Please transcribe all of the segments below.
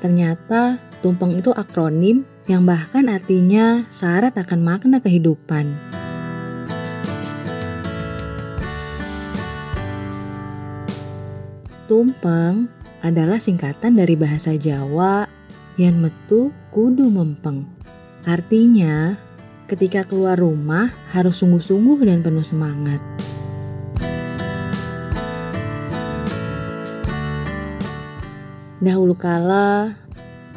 Ternyata tumpeng itu akronim yang bahkan artinya syarat akan makna kehidupan. Tumpeng adalah singkatan dari bahasa Jawa yang metu kudu mempeng. Artinya, ketika keluar rumah harus sungguh-sungguh dan penuh semangat. Dahulu kala,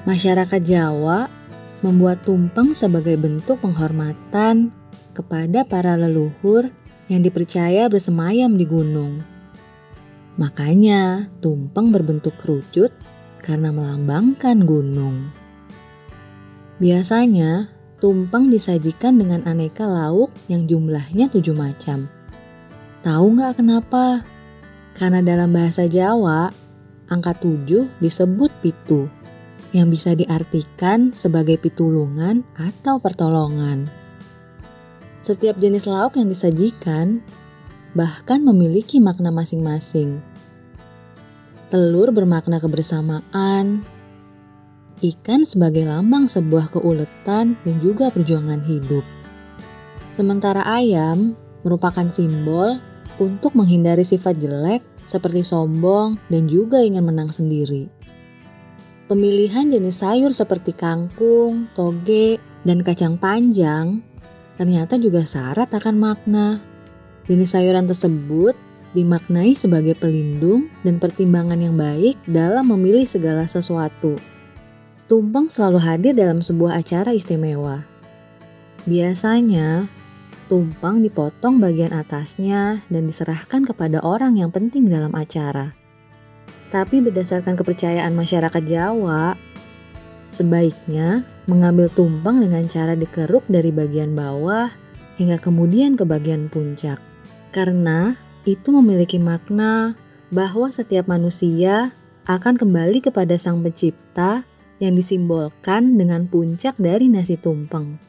masyarakat Jawa membuat tumpeng sebagai bentuk penghormatan kepada para leluhur yang dipercaya bersemayam di gunung. Makanya, tumpeng berbentuk kerucut karena melambangkan gunung. Biasanya, tumpeng disajikan dengan aneka lauk yang jumlahnya tujuh macam. Tahu nggak kenapa? Karena dalam bahasa Jawa, angka 7 disebut pitu, yang bisa diartikan sebagai pitulungan atau pertolongan. Setiap jenis lauk yang disajikan bahkan memiliki makna masing-masing. Telur bermakna kebersamaan, ikan sebagai lambang sebuah keuletan dan juga perjuangan hidup. Sementara ayam merupakan simbol untuk menghindari sifat jelek seperti sombong dan juga ingin menang sendiri. Pemilihan jenis sayur seperti kangkung, toge, dan kacang panjang ternyata juga syarat akan makna. Jenis sayuran tersebut dimaknai sebagai pelindung dan pertimbangan yang baik dalam memilih segala sesuatu. Tumpeng selalu hadir dalam sebuah acara istimewa. Biasanya, Tumpeng dipotong bagian atasnya dan diserahkan kepada orang yang penting dalam acara. Tapi berdasarkan kepercayaan masyarakat Jawa, sebaiknya mengambil tumpeng dengan cara dikeruk dari bagian bawah hingga kemudian ke bagian puncak. Karena itu memiliki makna bahwa setiap manusia akan kembali kepada Sang Pencipta yang disimbolkan dengan puncak dari nasi tumpeng.